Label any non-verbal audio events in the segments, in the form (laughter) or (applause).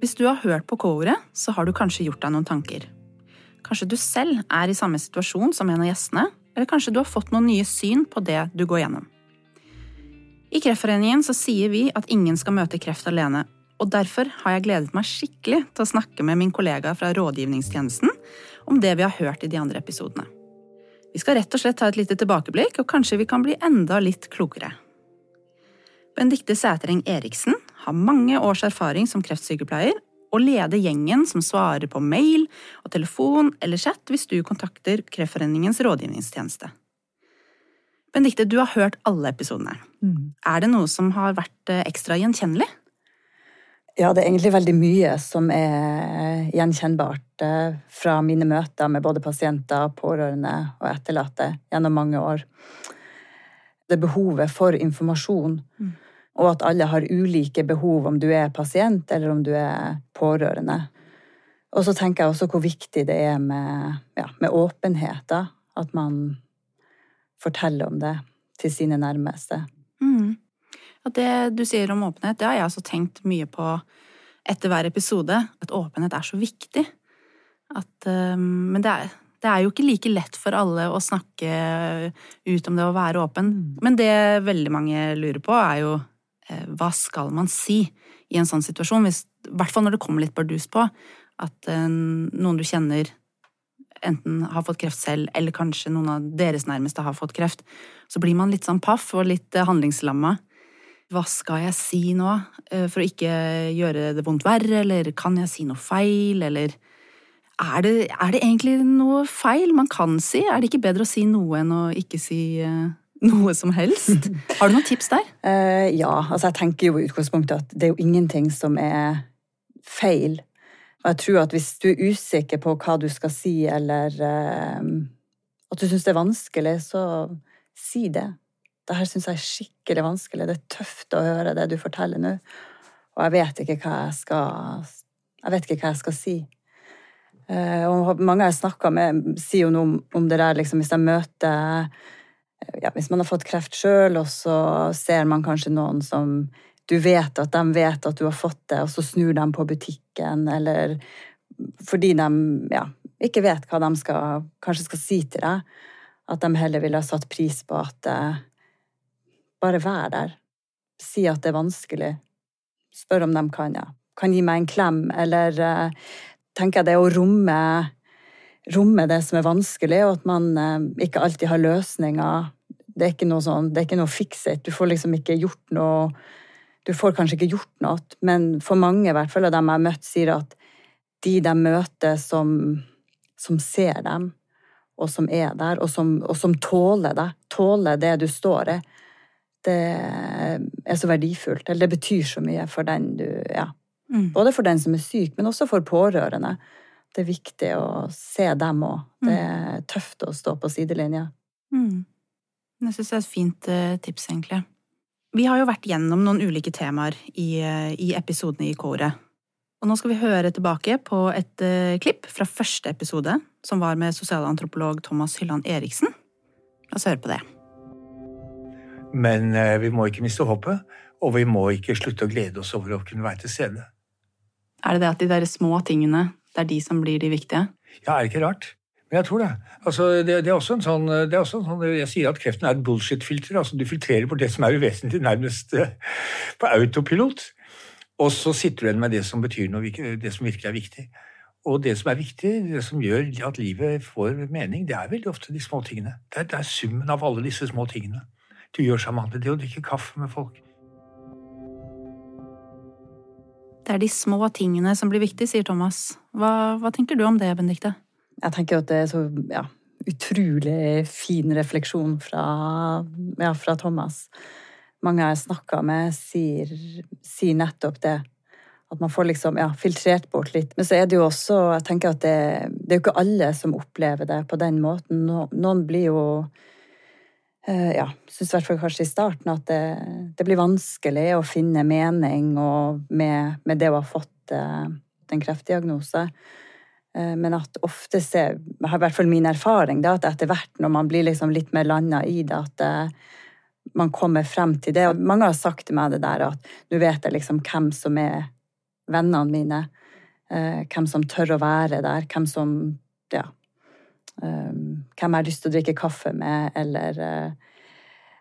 Hvis du har hørt på K-ordet, så har du kanskje gjort deg noen tanker. Kanskje du selv er i samme situasjon som en av gjestene, eller kanskje du har fått noen nye syn på det du går gjennom. I Kreftforeningen så sier vi at ingen skal møte kreft alene, og derfor har jeg gledet meg skikkelig til å snakke med min kollega fra rådgivningstjenesten om det vi har hørt i de andre episodene. Vi skal rett og slett ta et lite tilbakeblikk, og kanskje vi kan bli enda litt klokere. Benedicte Sætereng Eriksen har mange års erfaring som kreftsykepleier og leder gjengen som svarer på mail og telefon eller chat hvis du kontakter Kreftforeningens rådgivningstjeneste. Benedicte, du har hørt alle episodene. Mm. Er det noe som har vært eh, ekstra gjenkjennelig? Ja, det er egentlig veldig mye som er gjenkjennbart eh, fra mine møter med både pasienter, pårørende og etterlatte gjennom mange år. Det behovet for informasjon. Mm og at alle har ulike behov, om du er pasient eller om du er pårørende. Og så tenker jeg også hvor viktig det er med, ja, med åpenhet. da, At man forteller om det til sine nærmeste. Mm. At det du sier om åpenhet, det har jeg også tenkt mye på etter hver episode. At åpenhet er så viktig. At, um, men det er, det er jo ikke like lett for alle å snakke ut om det å være åpen. Mm. Men det veldig mange lurer på, er jo hva skal man si i en sånn situasjon? Hvis, I hvert fall når det kommer litt bardus på. At eh, noen du kjenner enten har fått kreft selv, eller kanskje noen av deres nærmeste har fått kreft. Så blir man litt sånn paff og litt eh, handlingslamma. Hva skal jeg si nå for å ikke gjøre det vondt verre, eller kan jeg si noe feil, eller er det, er det egentlig noe feil man kan si? Er det ikke bedre å si noe enn å ikke si noe som helst. (laughs) Har du noen tips der? Uh, ja, altså jeg tenker jo i utgangspunktet at det er jo ingenting som er feil. Og jeg tror at hvis du er usikker på hva du skal si, eller uh, at du syns det er vanskelig, så si det. Dette syns jeg er skikkelig vanskelig. Det er tøft å høre det du forteller nå. Og jeg vet ikke hva jeg skal Jeg vet ikke hva jeg skal si. Uh, og mange jeg snakker med, sier jo noe om, om det der liksom, hvis jeg møter ja, Hvis man har fått kreft sjøl, og så ser man kanskje noen som du vet at de vet at du har fått det, og så snur de på butikken, eller fordi de ja, ikke vet hva de skal, kanskje skal si til deg. At de heller ville ha satt pris på at Bare vær der. Si at det er vanskelig. Spør om de kan, ja. Kan gi meg en klem, eller eh, tenker jeg det å romme romme det som er vanskelig, og at man eh, ikke alltid har løsninger. Det er ikke noe sånn, det er ikke noe fix-it. Du får liksom ikke gjort noe Du får kanskje ikke gjort noe, men for mange i hvert fall av dem jeg har møtt, sier at de de møter som, som ser dem, og som er der, og som, og som tåler deg, tåler det du står i, det er så verdifullt. Eller det betyr så mye for den du Ja. Mm. Både for den som er syk, men også for pårørende det er viktig å se dem òg. Det mm. er tøft å stå på sidelinja. Mm. Det syns jeg er et fint uh, tips, egentlig. Vi har jo vært gjennom noen ulike temaer i, uh, i episodene i koret. Og nå skal vi høre tilbake på et uh, klipp fra første episode, som var med sosialantropolog Thomas Hylland Eriksen. La oss høre på det. Men vi må ikke miste håpet, og vi må ikke slutte å glede oss over å kunne være til stede. Er det det at de der små tingene det er de som blir de viktige? Ja, er det ikke rart? Men jeg tror det. Altså, det, det, er også en sånn, det er også en sånn, Jeg sier at kreften er et bullshit-filter. altså Du filtrerer på det som er uvesentlig, nærmest eh, på autopilot. Og så sitter du igjen med det som betyr noe, det som virkelig er viktig. Og det som er viktig, det som gjør at livet får mening, det er veldig ofte de små tingene. Det er, det er summen av alle disse små tingene. Du gjør sammen med det å drikke kaffe med folk. Det er de små tingene som blir viktige, sier Thomas. Hva, hva tenker du om det, Benedicte? Jeg tenker at det er så ja, utrolig fin refleksjon fra, ja, fra Thomas. Mange jeg snakker med, sier, sier, nettopp det. At man får liksom, ja, filtrert bort litt. Men så er det jo også jeg tenker at det, det er jo ikke alle som opplever det på den måten. Noen blir jo Eh, ja, syns i hvert fall kanskje i starten at det, det, blir vanskelig å finne mening med, med, det å ha fått en kreftdiagnose. Uh, men at ofte ser i hvert fall min erfaring da, at etter hvert, når man blir liksom litt mer landa i det, at uh, man kommer frem til det. Og mange har sagt til meg det der at nå vet jeg liksom hvem som er vennene mine. Eh, hvem som tør å være der. Hvem som Ja. Hvem jeg har lyst til å drikke kaffe med, eller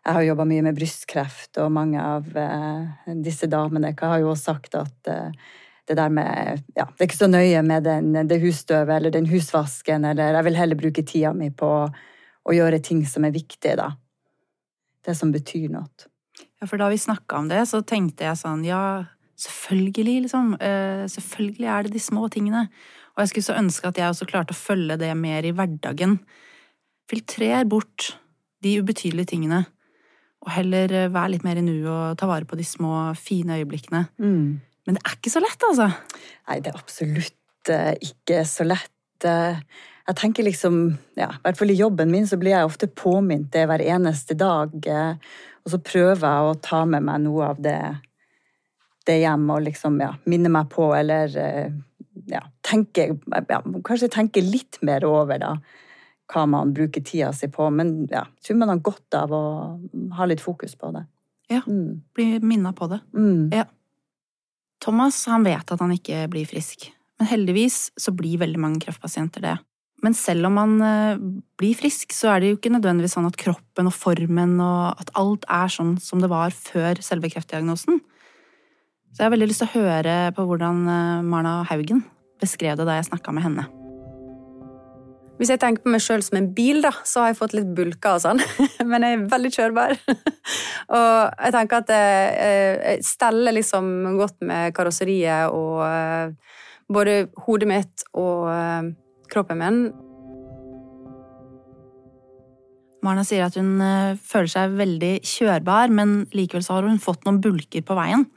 Jeg har jobba mye med brystkreft, og mange av disse damene har jo også sagt at det der med Ja, det er ikke så nøye med den, det husstøvet eller den husvasken, eller jeg vil heller bruke tida mi på å gjøre ting som er viktige, da. Det som betyr noe. Ja, for da vi snakka om det, så tenkte jeg sånn ja, selvfølgelig, liksom. Uh, selvfølgelig er det de små tingene. Og jeg skulle så ønske at jeg også klarte å følge det mer i hverdagen. Filtrer bort de ubetydelige tingene. Og heller eh, være litt mer i nuet og ta vare på de små, fine øyeblikkene. Mm. Men det er ikke så lett, altså. Nei, det er absolutt eh, ikke så lett. Eh, jeg tenker liksom, ja, i hvert fall i jobben min så blir jeg ofte påminnet det hver eneste dag. Eh, og så prøver jeg å ta med meg noe av det, det hjem og liksom, ja, minne meg på, eller ja, tenke, ja, kanskje tenke litt mer over, da hva man bruker tida si på. Men ja, jeg tror man har godt av å ha litt fokus på det. Ja, mm. bli minna på det. Mm. Ja. Thomas han vet at han ikke blir frisk, men heldigvis så blir veldig mange kreftpasienter det. Men selv om man eh, blir frisk, så er det jo ikke nødvendigvis sånn at kroppen og formen og at alt er sånn som det var før selve kreftdiagnosen. Så jeg har veldig lyst til å høre på hvordan eh, Marna Haugen beskrev det da jeg snakka med henne. Hvis jeg tenker på meg sjøl som en bil, da, så har jeg fått litt bulker og sånn, (laughs) men jeg er veldig kjørbar. (laughs) og jeg tenker at jeg steller liksom godt med karosseriet og eh, både hodet mitt og eh, kroppen min. Marna sier at hun eh, føler seg veldig kjørbar, men likevel så har hun fått noen bulker på veien.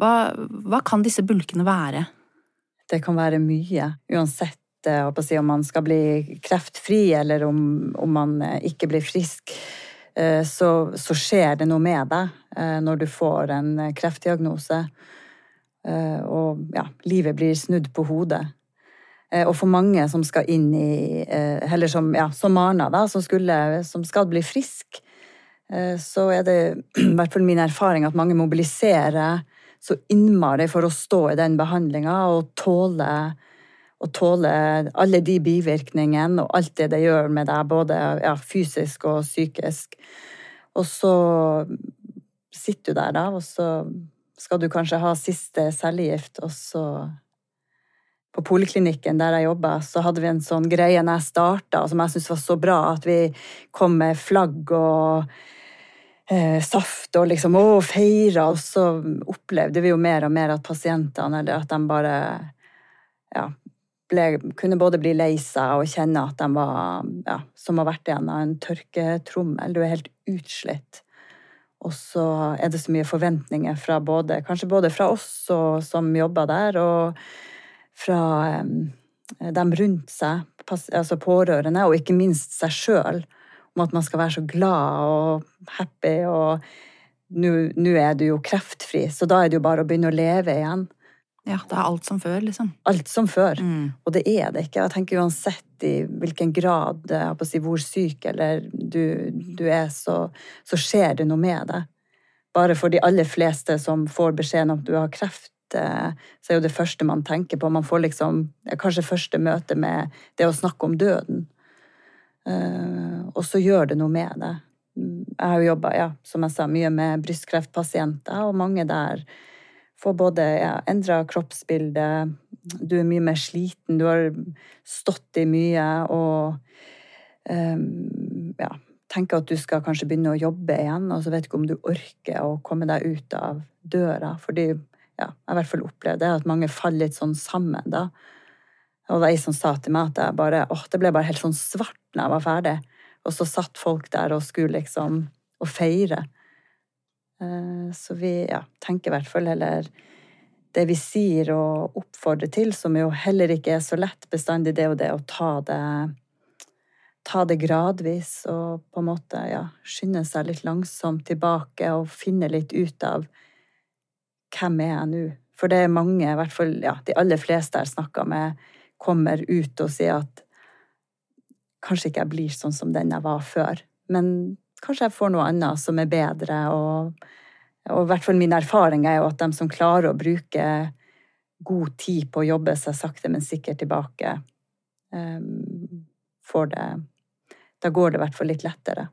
Hva, hva kan disse bulkene være? Det kan være mye, uansett si, om man skal bli kreftfri, eller om, om man eh, ikke blir frisk, eh, så, så, skjer det noe med deg eh, når du får en kreftdiagnose. Og ja, livet blir snudd på hodet. Og for mange som skal inn i Eller som, ja, som Marna, da, som, skulle, som skal bli frisk, så er det (clears throat) i hvert fall min erfaring at mange mobiliserer så innmari for å stå i den behandlinga og tåle å tåle alle de bivirkningene og alt det det gjør med deg, både ja, fysisk og psykisk. Og så sitter du der, da, og så skal du kanskje ha siste cellegift, og så på poliklinikken der jeg jobba, så hadde vi en sånn greie når jeg starta, som jeg syntes var så bra, at vi kom med flagg og eh, saft og liksom å, feira. Og så opplevde vi jo mer og mer at pasientene, eller at de bare ja, ble, kunne både bli lei seg og kjenne at de var ja, som har vært igjennom en tørketrommel. Du er helt utslitt. Og så er det så mye forventninger fra både, kanskje både fra oss og, som jobber der, og fra um, dem rundt seg, altså pårørende, og ikke minst seg sjøl, om at man skal være så glad og happy, og nå er du jo kreftfri, så da er det jo bare å begynne å leve igjen. Ja, det er alt som før, liksom. Alt som før. Mm. Og det er det ikke. Jeg tenker uansett i hvilken grad, si, hvor syk eller du, du er, så, så, skjer det noe med deg. Bare for de aller fleste som får beskjeden om at du har kreft, eh, så er jo det første man tenker på. Man får liksom kanskje første møte med det å snakke om døden. Eh, og så gjør det noe med det. Jeg har jo jobba, ja, som jeg sa, mye med brystkreftpasienter, og mange der får både ja, endra kroppsbilde, du er mye mer sliten, du har stått i mye og um, ja, tenker at du skal kanskje begynne å jobbe igjen, og så vet du ikke om du orker å komme deg ut av døra. Fordi ja, jeg har i hvert fall opplevd at mange faller litt sånn sammen da. Og det var ei som sa til meg at jeg bare, åh, det ble bare helt sånn svart når jeg var ferdig. Og så satt folk der og skulle liksom og feire. Eh, så vi ja, tenker i hvert fall heller det vi sier og oppfordrer til, som jo heller ikke er så lett bestandig, det og det å ta det ta det gradvis og på en måte ja, skynde seg litt langsomt tilbake og finne litt ut av hvem er jeg nå? For det er mange, i hvert fall ja, de aller fleste jeg snakker med, kommer ut og sier at kanskje ikke jeg blir sånn som den jeg var før, men kanskje jeg får noe annet som er bedre. Og, og i hvert fall min erfaring er jo at de som klarer å bruke god tid på å jobbe seg sakte, men sikkert tilbake, får det Da går det i hvert fall litt lettere.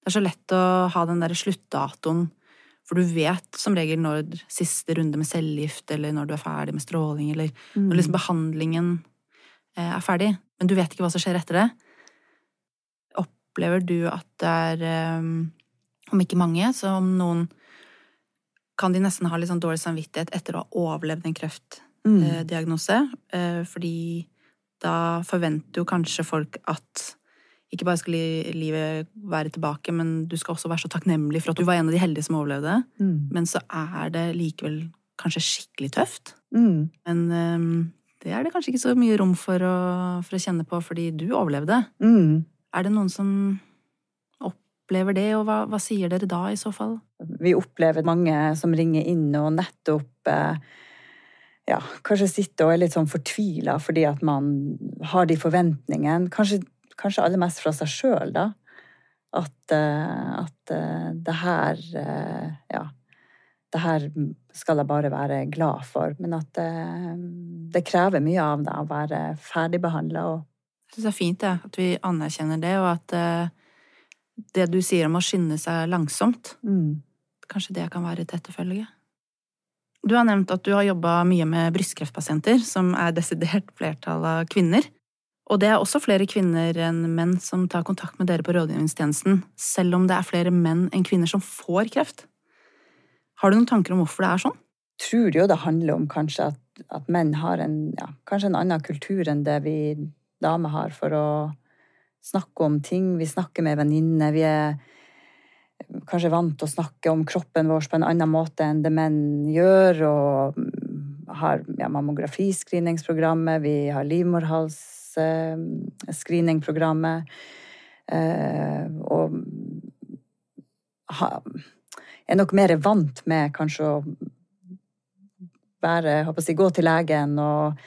Det er så lett å ha den derre sluttdatoen, for du vet som regel når siste runde med cellegift, eller når du er ferdig med stråling, eller mm. når liksom behandlingen eh, er ferdig, men du vet ikke hva som skjer etter det. Opplever du at det er, eh, om ikke mange, så om noen kan de nesten ha litt sånn dårlig samvittighet etter å ha overlevd en kreftdiagnose, mm. fordi da forventer jo kanskje folk at ikke bare skal livet være tilbake, men du skal også være så takknemlig for at du var en av de heldige som overlevde. Mm. Men så er det likevel kanskje skikkelig tøft. Mm. Men um, det er det kanskje ikke så mye rom for å, for å kjenne på, fordi du overlevde. Mm. Er det noen som opplever det, og hva, hva, sier dere da i så fall? Vi opplever mange som ringer inn og nettopp eh, ja, kanskje sitter og er litt sånn fortvila fordi at man har de forventningene. Kanskje kanskje aller mest fra seg sjøl, da. At, eh, at, eh, det her Ja. Det her skal jeg bare være glad for. Men at det, det krever mye av deg å være ferdigbehandla. Jeg syns det er fint ja, at vi anerkjenner det, og at det du sier om å skynde seg langsomt, mm. kanskje det kan være et etterfølge. Du har nevnt at du har jobba mye med brystkreftpasienter, som er desidert flertall av kvinner. Og det er også flere kvinner enn menn som tar kontakt med dere på rådgivningstjenesten, selv om det er flere menn enn kvinner som får kreft. Har du noen tanker om hvorfor det er sånn? Jeg tror jo det handler om kanskje at, at menn har en, ja, kanskje en annen kultur enn det vi damer har for å snakke om ting. Vi snakker med venninner. Vi er kanskje vant til å snakke om kroppen vår på en annen måte enn det menn gjør. Og har ja, mammografiscreeningsprogrammet, vi har livmorhals screeningprogrammet. Eh, og er nok mer vant med kanskje å være, å si, gå til legen og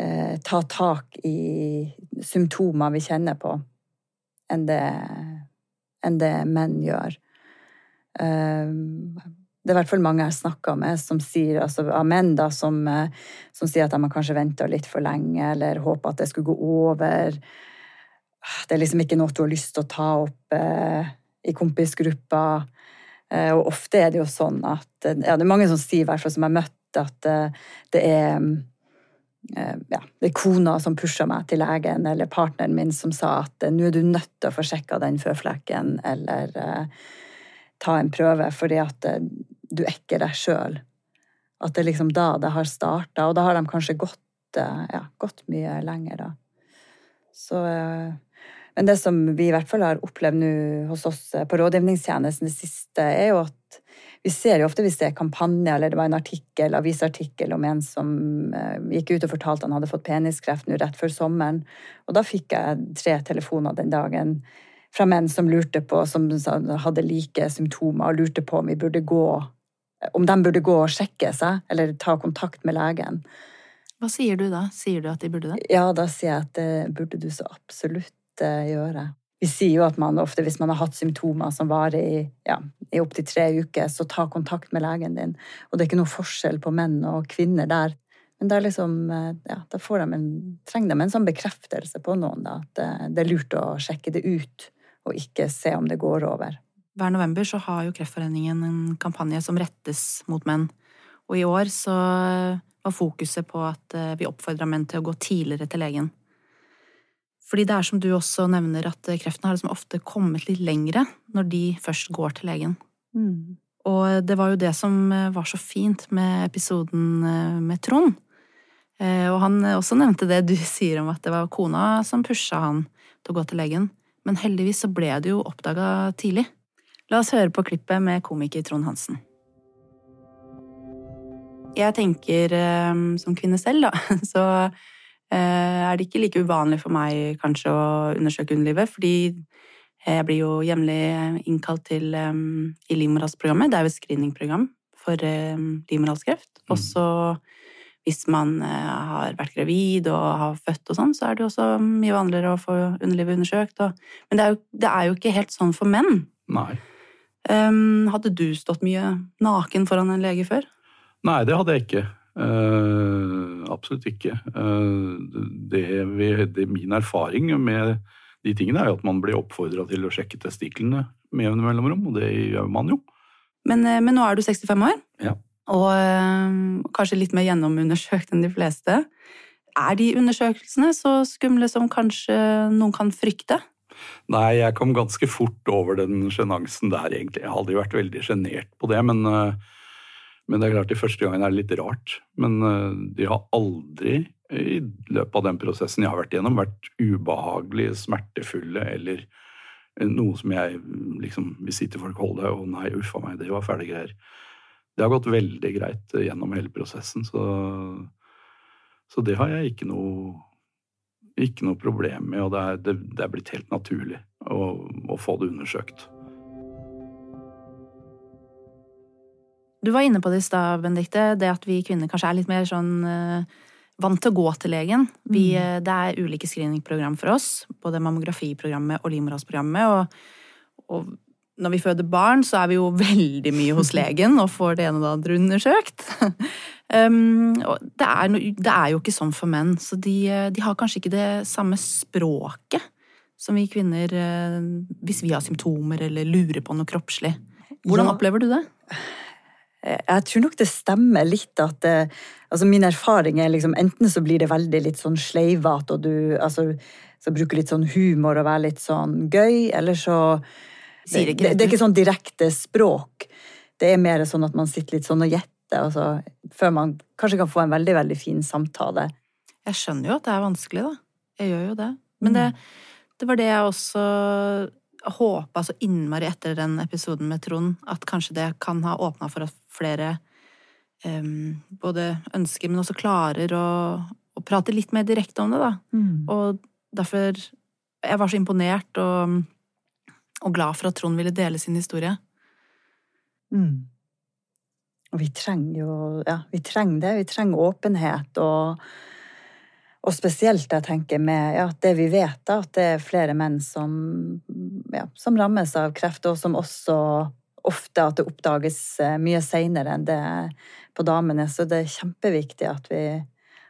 eh, ta tak i symptomer vi kjenner på, enn det, enn det menn gjør. Eh, det er i hvert fall mange jeg snakka med som sier, altså av menn da, som, eh, som, sier at de har kanskje venta litt for lenge, eller håper at det skulle gå over. Det er liksom ikke noe du har lyst til å ta opp eh, i kompisgruppa. Eh, og ofte er det jo sånn at ja, Det er mange som sier, i hvert fall som jeg har møtt, at eh, det er eh, ja, det er kona som pusha meg til legen, eller partneren min som sa at nå er du nødt til å få sjekka den føflekken, eller ta en prøve, fordi at du er ikke deg sjøl. At det er liksom da det har starta, og da har de kanskje gått, eh, ja, gått mye lenger, da. Så eh, Men det som vi i hvert fall har opplevd nå hos oss eh, på rådgivningstjenesten det siste, er jo at vi ser jo ofte hvis det er kampanje, eller det var en artikkel, avisartikkel om en som gikk ut og fortalte han hadde fått peniskreft nå rett før sommeren. Og da fikk jeg tre telefoner den dagen fra menn som lurte på, som hadde like symptomer, og lurte på om vi burde gå om de burde gå og sjekke seg, eller ta kontakt med legen. Hva sier du da? Sier du at de burde det? Ja, da sier jeg at det burde du så absolutt eh, gjøre. Vi sier jo at man ofte, hvis man har hatt symptomer som varer i, ja, i opptil tre uker, så ta kontakt med legen din. Og det er ikke noe forskjell på menn og kvinner der. Men det er liksom, eh, ja, da trenger de en sånn bekreftelse på noen, da. At det, det er lurt å sjekke det ut, og ikke se om det går over. Hver november så har jo Kreftforeningen en kampanje som rettes mot menn. Og i år så var fokuset på at eh, vi oppfordra menn til å gå tidligere til legen. Fordi det er som du også nevner, at kreftene har liksom ofte kommet litt lengre når de først går til legen. Mm. Og det var jo det som eh, var så fint med episoden eh, med Trond. Og han også nevnte det du (laughs) sier om at det var kona som pusha han til å gå til legen. Men heldigvis så ble det jo oppdaga tidlig. La oss høre på klippet med komiker Trond Hansen. Jeg tenker eh, som kvinne selv, da, (laughs) så eh, er det ikke like uvanlig for meg kanskje å undersøke underlivet, fordi jeg blir jo jevnlig innkalt til um, i livmorhalsprogrammet. Det er jo et screeningprogram for um, livmorhalskreft. Mm. Også hvis man uh, har vært gravid og har født og sånn, så er det jo også mye vanligere å få underlivet undersøkt. Og, men det er, jo, det er, jo, ikke helt sånn for menn. Nei. Um, hadde du stått mye naken foran en lege før? Nei, det hadde jeg ikke. Uh, absolutt ikke. Uh, det, det, min erfaring med de tingene er jo at man blir oppfordra til å sjekke testiklene med jevne mellomrom, og det gjør man jo. Men, men, nå er du 65 år, ja. og øh, kanskje litt mer gjennomundersøkt enn de fleste. Er de undersøkelsene så skumle som kanskje noen kan frykte? Nei, jeg kom ganske fort over den sjenansen der, egentlig. Jeg har aldri vært veldig sjenert på det, men, eh, men, det er klart de første gangene er det litt rart. Men eh, de har aldri i løpet av den prosessen jeg har vært gjennom, vært ubehagelig, smertefulle eller noe som jeg liksom vil si til folk hold deg, å nei, uffa meg, det var fæle greier. Det har gått veldig greit gjennom hele prosessen, så, så det har jeg ikke noe ikke noe problem med, og det er, det, det er blitt helt naturlig å, å, få det undersøkt. Du var inne på det i stad, Benedicte, det at vi kvinner kanskje er litt mer sånn uh, vant til å gå til legen. Vi, mm. det er ulike screeningprogram for oss, både mammografiprogrammet og livmorhalsprogrammet. Og, og når vi føder barn, så er vi jo (laughs) veldig mye hos legen og får det ene og det andre undersøkt. (laughs) Um, det, er no, det, er jo ikke sånn for menn, så de, de, har kanskje ikke det samme språket som vi kvinner hvis vi har symptomer eller lurer på noe kroppslig. Hvordan ja. opplever du det? Jeg tror nok det stemmer litt at det, altså Min erfaring er liksom enten så blir det veldig litt sånn sleivete, og du altså, så bruker litt sånn humor og være litt sånn gøy, eller så det, det, det, er ikke sånn direkte språk. Det er mer sånn at man sitter litt sånn og gjetter altså, før man kanskje kan få en veldig, veldig fin samtale. Jeg skjønner jo at det er vanskelig, da. Jeg gjør jo det. Men det, mm. det var det jeg også håpa så innmari etter den episoden med Trond, at kanskje det kan ha åpna for at flere um, både ønsker, men også klarer å, å, prate litt mer direkte om det, da. Mm. Og derfor Jeg var så imponert og, og glad for at Trond ville dele sin historie. Mm. Og vi trenger jo Ja, vi trenger det. Vi trenger åpenhet og og spesielt jeg tenker med ja, det vi vet, da, at det er flere menn som, ja, som rammes av kreft, og som også ofte at det oppdages eh, mye seinere enn det på damene. Så det er kjempeviktig at vi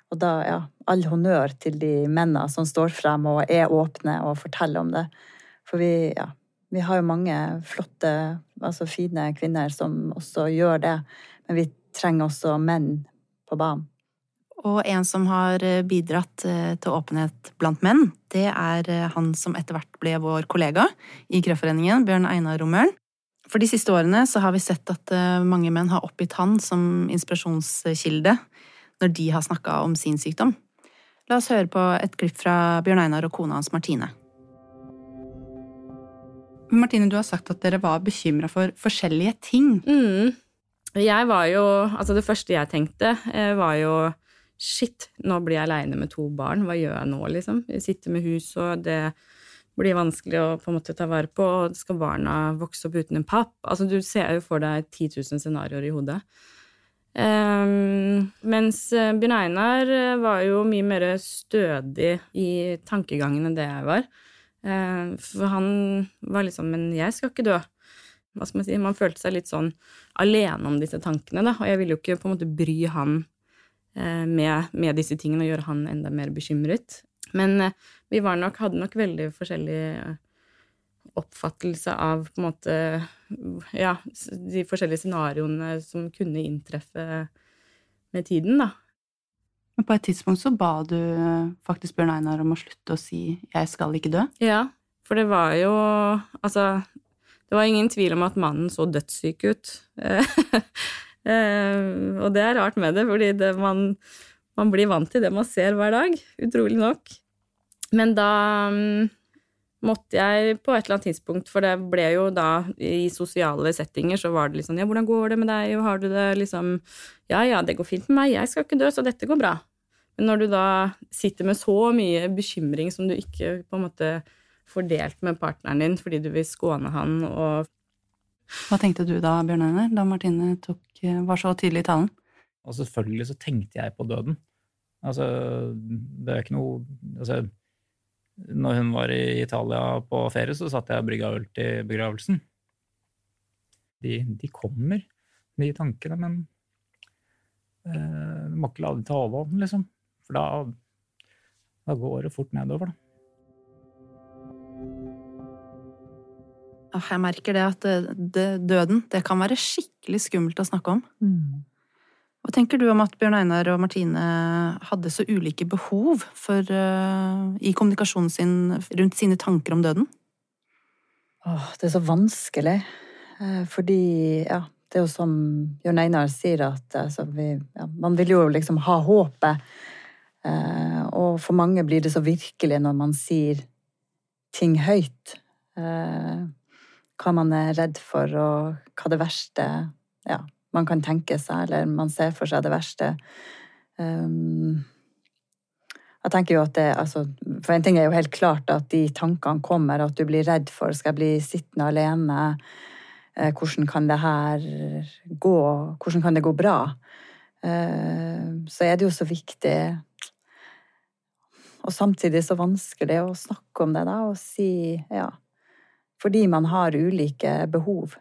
Og da, ja, all honnør til de mennene som står frem og er åpne og forteller om det. For vi, ja, vi har jo mange flotte, altså fine kvinner som også gjør det. Men vi trenger også menn på banen. Og en som har eh, bidratt eh, til åpenhet blant menn, det er han som etter hvert ble vår kollega i Kreftforeningen, Bjørn Einar Romøren. For de siste årene så har vi sett at mange menn har oppgitt han som inspirasjonskilde når de har snakka om sin sykdom. La oss høre på et klipp fra Bjørn Einar og kona hans Martine. Martine, du har sagt at dere var bekymra for forskjellige ting. Mm. Jeg var jo Altså, det første jeg tenkte, eh, var jo Shit, nå blir jeg aleine med to barn. Hva gjør jeg nå, liksom? Jeg sitter med hus, og det blir vanskelig å på en måte ta vare på. Og skal barna vokse opp uten en papp? Altså, du ser jo for deg 10 000 scenarioer i hodet. Um, mens eh, Bjørn Einar eh, var jo mye mer stødig i tankegangen enn det jeg var. Um, for han var liksom Men jeg skal ikke dø hva skal man si, man følte seg litt sånn alene om disse tankene, da. Og jeg ville jo ikke på en måte bry han uh, med, med, disse tingene og gjøre han enda mer bekymret. Men eh, vi var nok, hadde nok veldig forskjellig oppfattelse av på en måte Ja, de forskjellige scenarioene som kunne inntreffe med tiden, da. Men på et tidspunkt så ba du faktisk Bjørn Einar om å slutte å si 'jeg skal ikke dø'? Ja, for det var jo Altså, det var ingen tvil om at mannen så dødssyk ut. (laughs) Eh, og det er rart med det, fordi det, man, man, blir vant til det man ser hver dag, utrolig nok. Men da um, måtte jeg på et eller annet tidspunkt, for det ble jo da i sosiale settinger, så var det liksom Ja, hvordan går det med deg, har du det liksom Ja, ja, det går fint med meg, jeg skal ikke dø, så dette går bra. Men når du da sitter med så mye bekymring som du ikke på en måte fordelt med partneren din fordi du vil skåne han og Hva tenkte du da, Bjørn Einar, da Martine tok, eh, var så tydelig i talen? Og selvfølgelig så tenkte jeg på døden. Altså, det er ikke noe altså, Når hun var i Italia på ferie, så satt jeg og brygga øl til begravelsen. De, de kommer, de tankene, men Eh, Du må ikke la det ta overhånd, liksom. For da, da går det fort nedover, da. Jeg merker det at det, det, døden, det kan være skikkelig skummelt å snakke om. Mm. Hva tenker du om at Bjørn Einar og Martine hadde så ulike behov for, uh, i kommunikasjonen sin rundt sine tanker om døden? Åh, det er så vanskelig. Eh, Fordi, ja, det er jo som Bjørn Einar sier, at altså, vi, ja, man vil jo liksom ha håpet. Eh, og for mange blir det så virkelig når man sier ting høyt. Eh, hva man er redd for, og hva det verste ja, man kan tenke seg, eller man ser for seg det verste. Um, jeg tenker jo at det, altså, For en ting er jo helt klart at de tankene kommer, at du blir redd for skal jeg bli sittende alene. Eh, hvordan kan det her gå? Hvordan kan det gå bra? Eh, så er det jo så viktig Og samtidig så vanskelig å snakke om det, da, og si ja. Fordi man har ulike behov.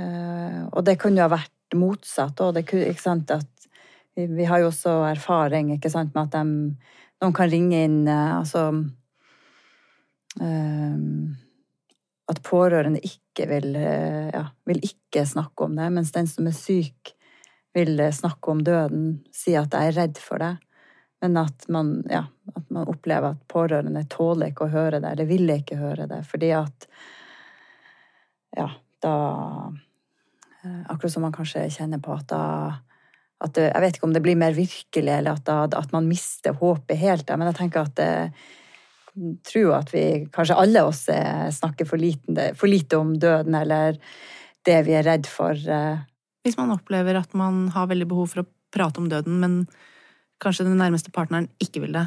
Eh, og det kunne jo ha vært motsatt òg. Vi, har jo også erfaring sant, med at de, noen kan ringe inn eh, altså eh, At pårørende ikke vil, ja, vil ikke snakke om det, mens den som er syk, vil snakke om døden, si at 'jeg er redd for det'. Men at man, ja, at man opplever at pårørende tåler ikke å høre det, eller vil ikke høre det, fordi at Ja, da Akkurat som man kanskje kjenner på at da at det, Jeg vet ikke om det blir mer virkelig, eller at, da, at man mister håpet helt. Men jeg tenker at jeg tror jo at vi, kanskje alle oss, eh, snakker for, liten, for lite om døden, eller det vi er redd for. eh. Hvis man opplever at man har veldig behov for å prate om døden, men kanskje den nærmeste partneren ikke vil det,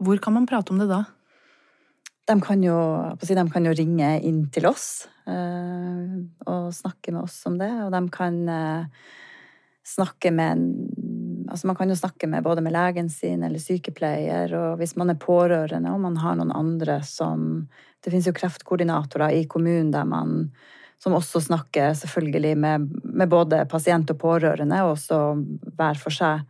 hvor kan man prate om det da? De kan jo, de kan jo ringe inn til oss eh, og snakke med oss om det. Og de kan eh, snakke med Altså man kan jo snakke med både med legen sin eller sykepleier, og hvis man er pårørende og man har noen andre som Det finnes jo kreftkoordinatorer i kommunen der man som også snakker selvfølgelig med, med både pasient og pårørende, og også hver for seg.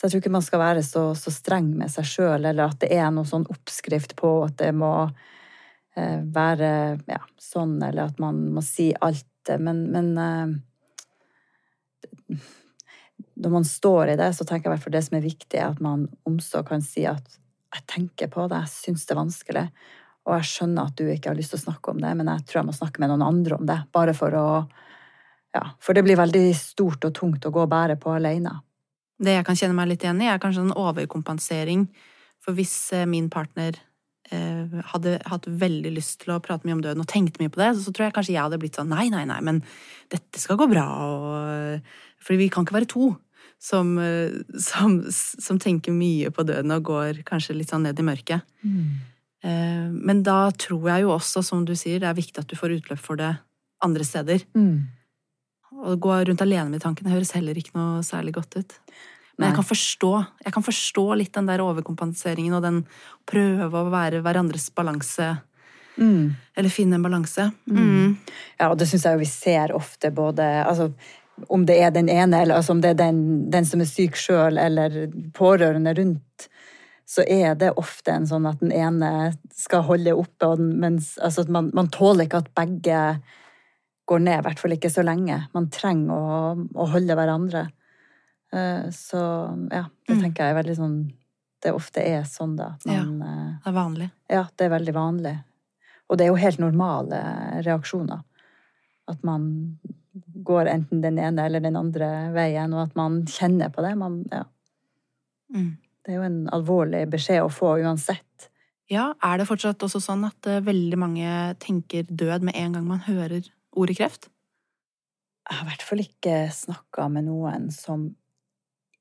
Så jeg tror ikke man skal være så, så streng med seg sjøl, eller at det er noen sånn oppskrift på at det må eh, være ja, sånn, eller at man må si alt. Men, men eh, når man står i det, så tenker jeg i hvert fall det som er viktig, er at man omsorg kan si at jeg tenker på det, jeg syns det er vanskelig, og jeg skjønner at du ikke har lyst til å snakke om det, men jeg tror jeg må snakke med noen andre om det, bare for å Ja, for det blir veldig stort og tungt å gå og bære på alene. Det jeg kan kjenne meg litt igjen i, er kanskje en overkompensering. For hvis eh, min partner eh, hadde hatt veldig lyst til å prate mye om døden og tenkte mye på det, så tror jeg kanskje jeg hadde blitt sånn nei, nei, nei, men dette skal gå bra. Og, fordi vi kan ikke være to som, eh, som, som tenker mye på døden og går kanskje litt sånn ned i mørket. Eh, Men da tror jeg jo også, som du sier, det er viktig at du får utløp for det andre steder. Å gå rundt alene med tankene høres heller ikke noe særlig godt ut. Men jeg kan forstå jeg kan forstå litt den der overkompenseringen og den prøve å være hverandres balanse. Mm. Eller finne en balanse. Mm. Ja, og det syns jeg jo vi ser ofte, både altså, om det er den ene, eller altså, om det er den, den som er syk sjøl, eller pårørende rundt, så er det ofte en sånn at den ene skal holde oppe, mens altså, at man, man tåler ikke at begge går ned, i hvert fall ikke så lenge. Man trenger å, å holde hverandre. Eh, Så ja, det Mm. tenker jeg er veldig sånn Det ofte er sånn, da. Man, Ja. eh, Det er vanlig. ja, det er veldig vanlig. Og det er jo helt normale reaksjoner. At man går enten den ene eller den andre veien, og at man kjenner på det. Man, ja. Mm. Det er jo en alvorlig beskjed å få uansett. Ja, er det fortsatt også sånn at eh, veldig mange tenker død med en gang man hører ordet kreft? Jeg har i hvert fall ikke snakka med noen som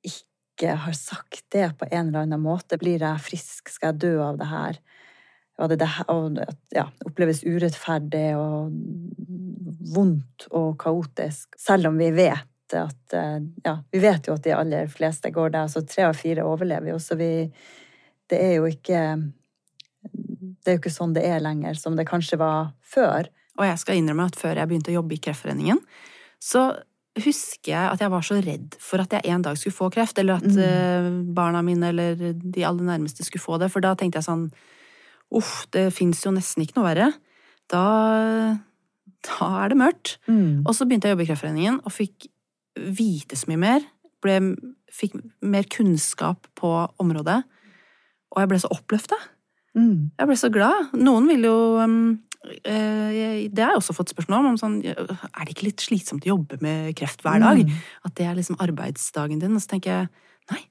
ikke har sagt det på en eller annen måte. Blir jeg frisk? Skal jeg dø av det her? Var det og, ja, oppleves urettferdig og vondt og kaotisk. Selv om vi vet at eh, Ja, vi vet jo at de aller fleste går der. så tre av fire overlever jo, så vi Det er jo ikke Det er jo ikke sånn det er lenger, som det kanskje var før. Og jeg skal innrømme at før jeg begynte å jobbe i Kreftforeningen, så husker jeg at jeg var så redd for at jeg en dag skulle få kreft, eller at mm. barna mine eller de aller nærmeste skulle få det, for da tenkte jeg sånn Uff, det fins jo nesten ikke noe verre. Da, da er det mørkt. Mm. Og så begynte jeg å jobbe i Kreftforeningen og fikk vite så mye mer. Ble, fikk mer kunnskap på området. Og jeg ble så oppløfta. Mm. Jeg ble så glad. Noen vil jo um, eh, jeg- Det har jeg også fått spørsmål om. om sånn, er det ikke litt slitsomt å jobbe med kreft hver dag? Mm. At det er liksom arbeidsdagen din? Og så tenker jeg nei,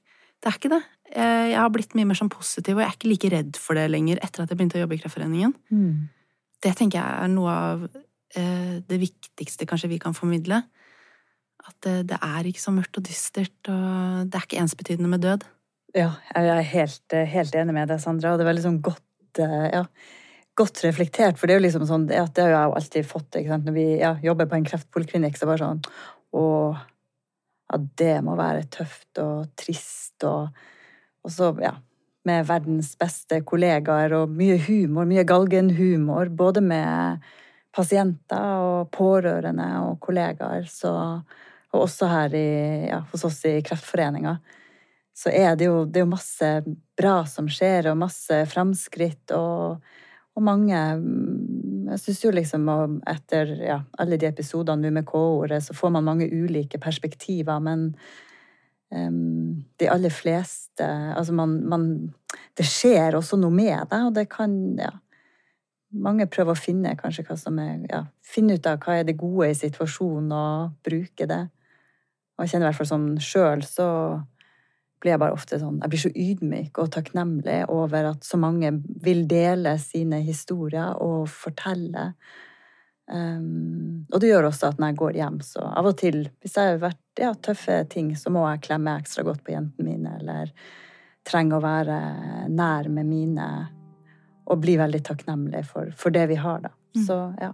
det er ikke det. Eh, Jeg har blitt mye mer sånn positiv, og jeg er ikke like redd for det lenger etter at jeg begynte å jobbe i Kreftforeningen. Mm. Det tenker jeg er noe av eh, det viktigste kanskje vi kan formidle. At det, er ikke så mørkt og dystert, og det er ikke ensbetydende med død. Ja, jeg er helt, eh, helt enig med deg, Sandra. Og det var sånn godt, eh, ja, godt reflektert. For det er jo liksom sånn, ja, det har jeg jo alltid fått. Når vi ja, jobber på en kreftpoliklinikk, så bare sånn Å, ja, det må være tøft og trist og Og så, ja, med verdens beste kollegaer og mye humor, mye galgenhumor. Både med pasienter og pårørende og kollegaer. Så, og også her i, ja, hos oss i Kreftforeninga så er det jo, det er jo masse bra som skjer, og masse framskritt, og, og mange mm, Jeg syns jo liksom etter ja, alle de episodene med K-ordet, så får man mange ulike perspektiver, men um, de aller fleste Altså, man, man Det skjer også noe med deg, og det kan Ja. Mange prøver å finne kanskje hva som er ja, Finne ut av hva er det gode i situasjonen, og bruke det. Og jeg kjenner i hvert fall sånn sjøl, så blir jeg bare ofte sånn Jeg blir så ydmyk og takknemlig over at så mange vil dele sine historier og fortelle. Um, og det gjør også at når jeg går hjem, så av og til, hvis jeg har vært ja, tøffe ting, så må jeg klemme ekstra godt på jentene mine, eller trenger å være nær med mine, og bli veldig takknemlig for, for det vi har, da. Så ja.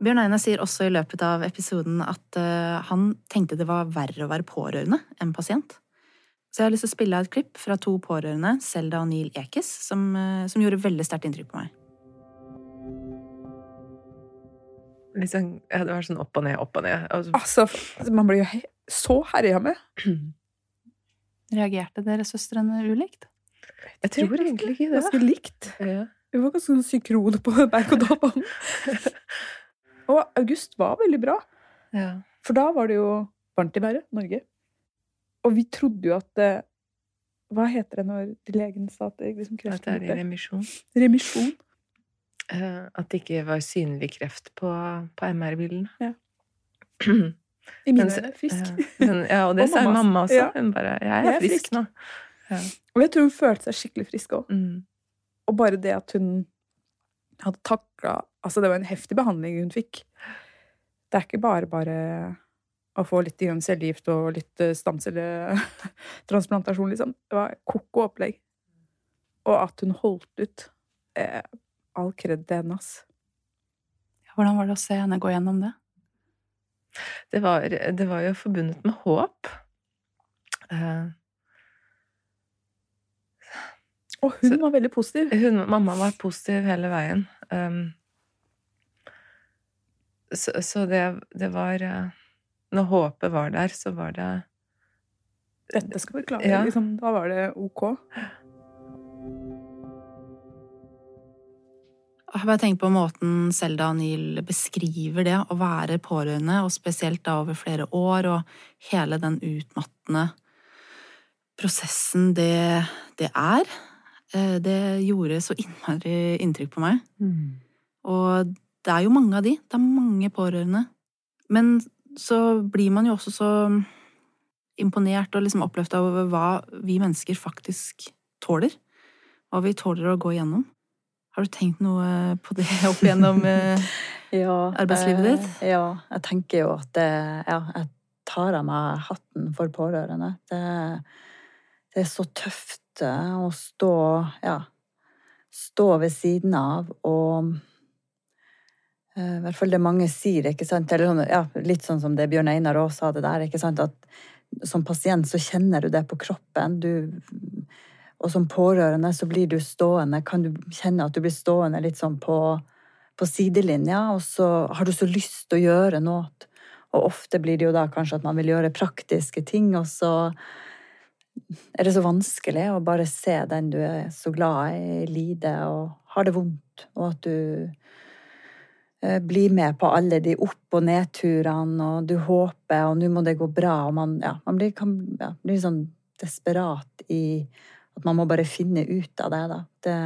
Bjørn Einar sier også i løpet av episoden at eh, han tenkte det var verre å være pårørende enn pasient. Så jeg har lyst til å spille av et klipp fra to pårørende, Selda og Neil Ekes, som, eh, som gjorde veldig sterkt inntrykk på meg. Liksom, ja, det var sånn opp og ned, opp og ned. Altså, Altså, man blir jo he så herja med. (clears throat) Reagerte dere søstrene ulikt? jeg tror egentlig ikke det. Ganske likt. Ja. Vi var ganske sånn synkrone på (laughs) berg-og-dal-banen. Og (laughs) august var veldig bra, Ja. for da var det jo varmt i været, Norge. Og vi trodde jo at eh, Hva heter det når de legene sa at det liksom At det er i remisjon. Remisjon. Uh, at det ikke var synlig kreft på, på MR-bildene. Ja. (clears throat) I mine øyne frisk. Ja, men, ja, og det (laughs) Og sa mamma. mamma også. Ja. Hun bare 'Jeg er, Jeg er frisk, frisk. nå'. Og jeg tror hun følte seg skikkelig frisk òg. Mm. Og bare det at hun hadde takla Altså, det var en heftig behandling hun fikk. Det er ikke bare bare å få litt cellegift og litt eh, stamcelletransplantasjon, liksom. Det var ko-ko opplegg. Og at hun holdt ut. Eh, all kred til henne, ass. Hvordan var det å se henne gå gjennom det? Det, var, det var jo forbundet med håp. Eh, Og hun Så- var veldig positiv. hun, mamma var positiv hele veien. Um, så, så det, det var eh, Når håpet var der, så var det Dette skal vi klare. Ja. Liksom, da var det ok. Jeg har bare tenkt på måten Selda og Neil beskriver det å være pårørende, og spesielt da over flere år, og hele den utmattende prosessen det, det er. Eh, Det gjorde så innmari inntrykk på meg. Og det er jo mange av de. Det er mange pårørende. Men så blir man jo også så imponert og liksom oppløfta over hva vi mennesker faktisk tåler. Hva vi tåler å gå igjennom. Har du tenkt noe på det (laughs) opp igjennom eh, ja, arbeidslivet eh, ditt? Ja, jeg tenker jo at det, ja, jeg tar av meg hatten for pårørende. Det, det er så tøft eh, å stå, ja, stå ved siden av og I hvert fall det mange sier, ikke sant? Eller sånn, ja, litt sånn som det Bjørn Einar også sa det der, ikke sant? At som pasient så kjenner du det på kroppen. Du og som pårørende så blir du stående Kan du kjenne at du blir stående litt sånn på, på sidelinja, og så har du så lyst til å gjøre noe. Og ofte blir det jo da kanskje at man vil gjøre praktiske ting, og så er det så vanskelig å bare se den du er så glad i, lide og har det vondt, og at du eh, blir med på alle de opp- og nedturene, og du håper, og nå må det gå bra, og man, ja, man blir, kan ja, blir sånn desperat i at man må bare finne ut av det, da. Det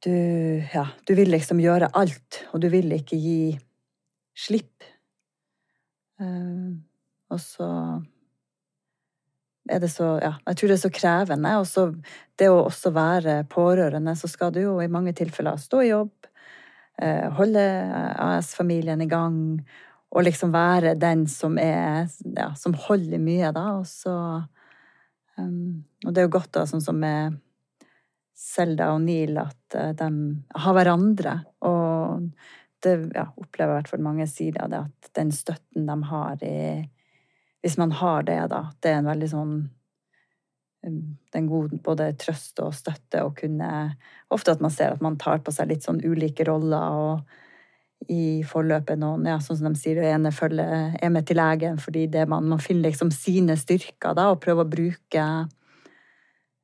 du, ja, du vil liksom gjøre alt, og du vil ikke gi slipp. Uh, og så er det så Ja, jeg tror det er så krevende. Og så det å også være pårørende, så skal du jo i mange tilfeller stå i jobb, holde AS-familien i gang, og liksom være den som er Ja, som holder mye, da, og så um, Og det er jo godt, da, sånn som med Selda og Neil, at uh, de har hverandre. Og det ja, opplever i hvert fall mange sider av det, at den støtten de har i Hvis man har det, da, det er en veldig sånn den gode både trøst og støtte og kunne Ofte at man ser at man tar på seg litt sånn ulike roller, og i forløpet noen, ja, sånn som de sier, ene følger, er med til legen fordi man, man finner liksom sine styrker da, og prøver å bruke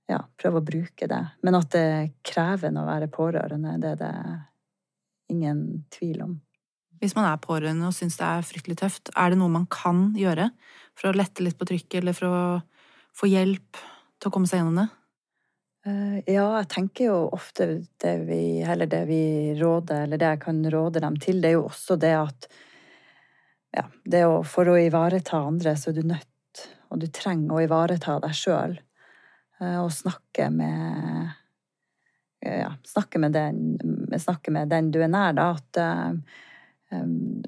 ja, prøve å bruke det. Men at det er krevende å være pårørende, det er det ingen tvil om. Hvis man er pårørende og syns det er fryktelig tøft, er det noe man kan gjøre for å lette litt på trykket, eller for å få hjelp til å komme seg gjennom det? Uh, ja, jeg tenker jo ofte det vi, eller det vi råder, eller det jeg kan råde dem til, det er jo også det at ja, det å, For å ivareta andre, så er du nødt, og du trenger å ivareta deg sjøl. Eh, og snakke med ja, snakke med, den, snakke med den du er nær, da. At um,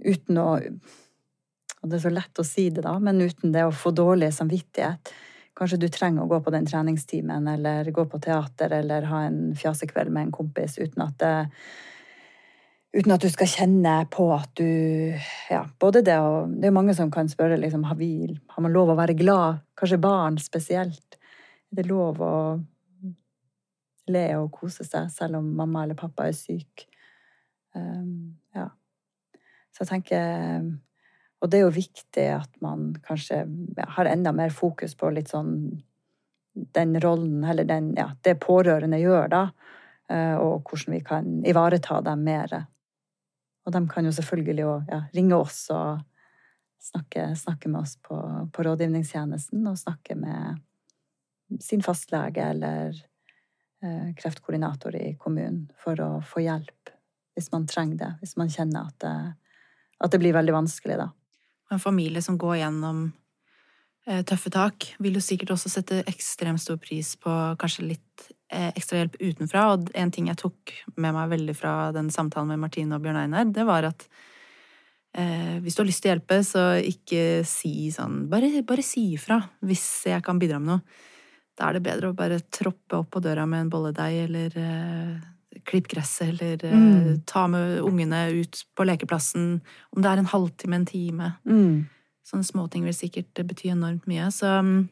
uten å Og det er så lett å si det, da, men uten det å få dårlig samvittighet. Kanskje du trenger å gå på den treningstimen, eller gå på teater, eller ha en fjasekveld med en kompis uten at det Uten at du skal kjenne på at du Ja, både det og Det er mange som kan spørre liksom, har, vi, har man lov å være glad? Kanskje barn spesielt det er lov å le og kose seg selv om mamma eller pappa er syk. Um, ja. Så jeg tenker Og det er jo viktig at man kanskje har enda mer fokus på litt sånn den rollen, eller den, ja, det pårørende gjør, da. Uh, og hvordan vi kan ivareta dem mer. Og de kan jo selvfølgelig også, ja, ringe oss og snakke, snakke med oss på, på rådgivningstjenesten, og snakke med sin fastlege eller eh, kreftkoordinator i kommunen for å få hjelp hvis man trenger det. Hvis man kjenner at det, at det blir veldig vanskelig, da. En familie som går gjennom eh, tøffe tak, vil jo sikkert også sette ekstremt stor pris på kanskje litt eh, ekstra hjelp utenfra. Og en ting jeg tok med meg veldig fra den samtalen med Martine og Bjørn Einar, det var at eh, hvis du har lyst til å hjelpe, så ikke si sånn Bare, bare si ifra hvis jeg kan bidra med noe. Da er det bedre å bare troppe opp på døra med en bolledeig eller eh, klipp gresset eller mm. uh, ta med ungene ut på lekeplassen. Om det er en halvtime, en time. Mm. Sånne småting vil sikkert bety enormt mye. Så um,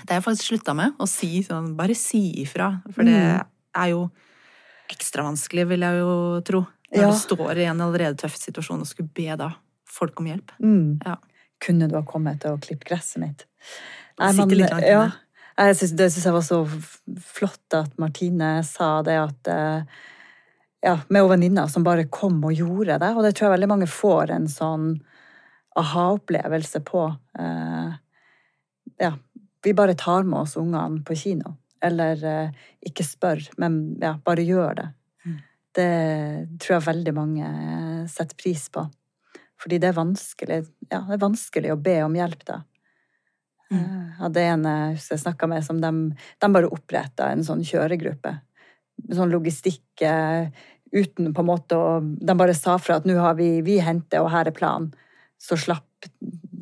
det har jeg faktisk slutta med. Å si sånn Bare si ifra. For det Mm. er jo ekstra vanskelig, vil jeg jo tro. Når Ja. du står i en allerede tøff situasjon og skulle be da folk om hjelp. Mm. Ja. Kunne du ha kommet og klippet gresset mitt? Sitter litt langt ja, jeg synes, det syns jeg var så flott at Martine sa det at eh, Ja, med venninner som bare kom og gjorde det. Og det tror jeg veldig mange får en sånn aha-opplevelse på. Eh, ja, vi bare tar med oss ungene på kino. Eller eh, ikke spør, men ja, bare gjør det. Mm. Det tror jeg veldig mange eh, setter pris på. Fordi det er vanskelig, ja, det er vanskelig å be om hjelp, da. Mm. Eh, Jeg hadde en jeg snakka med, som de, de bare oppretta en sånn kjøregruppe. Sånn logistikk eh, uten på en måte å De bare sa fra at nå har vi, vi henter, og her er planen. Så slapp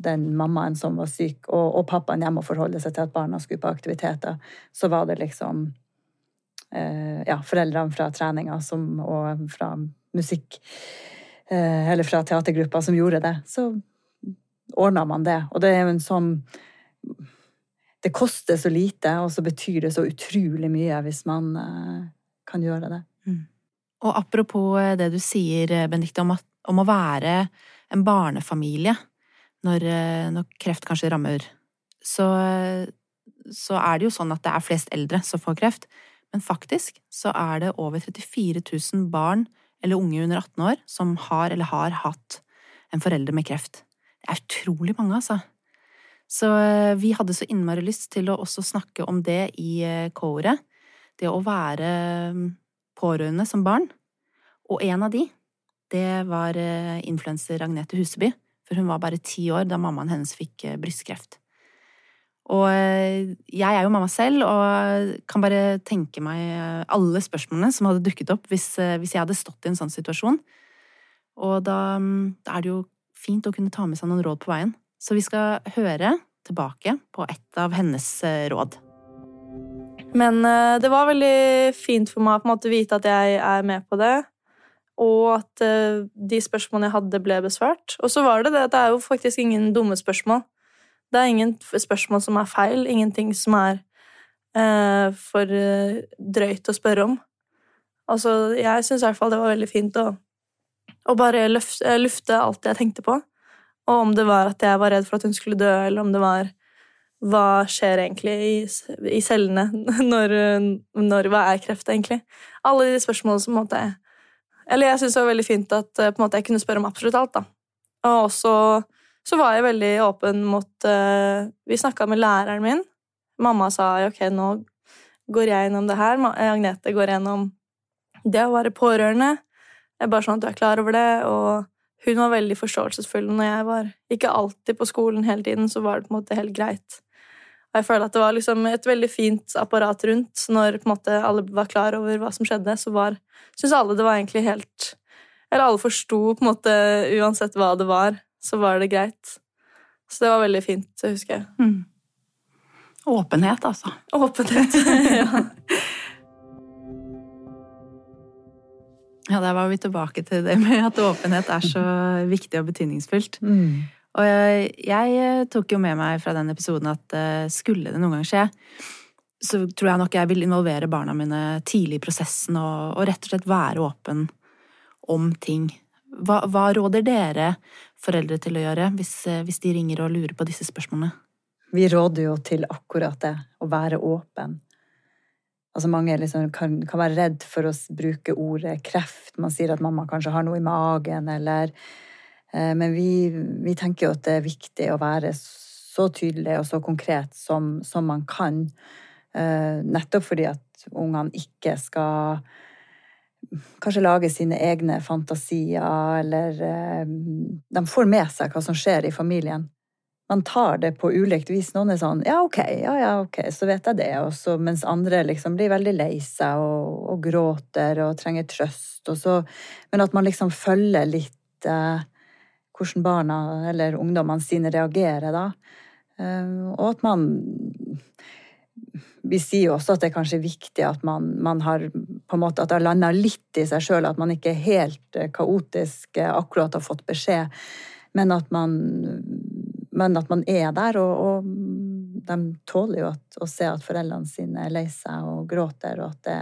den mammaen som var syk, og, og pappaen hjemme å forholde seg til at barna skulle på aktiviteter. Så var det liksom eh, ja, foreldrene fra treninga som, og fra musikk eh, Eller fra teatergruppa som gjorde det. Så ordna man det. Og det er jo en sånn Det koster så lite, og så betyr det så utrolig mye hvis man eh, kan gjøre det. Og apropos eh, det du sier, eh, Benedicte, om, om å være en barnefamilie når, eh, når kreft kanskje rammer, så, så er det jo sånn at det er flest eldre som får kreft. Men faktisk så er det over 34 000 barn eller unge under 18 år som har eller har hatt en forelder med kreft. Det er utrolig mange, altså. Så vi hadde så innmari lyst til å også snakke om det i koret. Det å være mm, pårørende som barn. Og en av de, det var eh, influenser Agnete Huseby. For hun var bare ti år da mammaen hennes fikk eh, brystkreft. Og eh, jeg er jo mamma selv og kan bare tenke meg alle spørsmålene som hadde dukket opp hvis, hvis jeg hadde stått i en sånn situasjon. Og da, mm, da, er det jo fint å kunne ta med seg noen råd på veien. Så vi skal høre tilbake på et av hennes råd. Men det var veldig fint for meg å vite at jeg er med på det og at uh, de spørsmålene jeg hadde, ble besvart. Og så var det det at det er jo faktisk ingen dumme spørsmål. Det er ingen spørsmål som er feil, ingenting som er uh, for uh, drøyt å spørre om. Altså, jeg syns i hvert fall det var veldig fint å, å bare lufte, lufte alt jeg tenkte på. Og om det var at jeg var redd for at hun skulle dø, eller om det var hva skjer egentlig i, i cellene? (laughs) Når, når, hva er kreft, egentlig? Alle de spørsmålene som måtte jeg eller jeg syns det var veldig fint at eh, måte, jeg kunne spørre om absolutt alt. da. Og også så var jeg veldig åpen mot uh, Vi snakka med læreren min. Mamma sa ok, nå går jeg gjennom det her. Agnete går gjennom det å være pårørende. Bare sånn at du er klar over det. Og hun var veldig forståelsesfull når jeg var ikke alltid på skolen hele tiden, så var det på en måte helt greit. Og jeg føler at det var liksom et veldig fint apparat rundt. Når måte, alle var klar over hva som skjedde, så var Syns alle det var egentlig helt Eller alle forsto på en måte uansett hva det var, så var det greit. Så det var veldig fint, husker jeg. Mm. Åpenhet, altså. Åpenhet, (laughs) ja. Ja, der var vi tilbake til det med at åpenhet er så viktig og betydningsfullt. Mm. Og jeg, eh, tok jo med meg fra den episoden at uh, skulle det noen gang skje, så tror jeg nok jeg vil involvere barna mine tidlig i prosessen og, og rett og slett være åpen om ting. Hva, hva, råder dere foreldre til å gjøre hvis, eh, hvis de ringer og lurer på disse spørsmålene? Vi råder jo til akkurat det, å være åpen. Altså Mange liksom kan, kan, være redd for å bruke ordet kreft. Man sier at mamma kanskje har noe i magen, eller Eh, men vi, vi, tenker jo at det er viktig å være så tydelig og så konkret som, som man kan. Eh, nettopp fordi at ungene ikke skal kanskje lage sine egne fantasier, eller eh, De får med seg hva som skjer i familien. Man tar det på ulikt vis. Noen er sånn Ja, ok, ja, ja, ok, så vet jeg det. Også, mens andre liksom blir veldig lei seg og, og, gråter og trenger trøst. Og så, men at man liksom følger litt eh, hvordan barna eller ungdommene sine reagerer da. Eh, og at man Vi sier jo også at det er kanskje viktig at man, man har på en måte at det har landa litt i seg sjøl, at man ikke er helt eh, kaotisk eh, akkurat har fått beskjed, men at man, men at man er der. Og, og de tåler jo at, å se at foreldrene sine er lei seg og gråter, og at det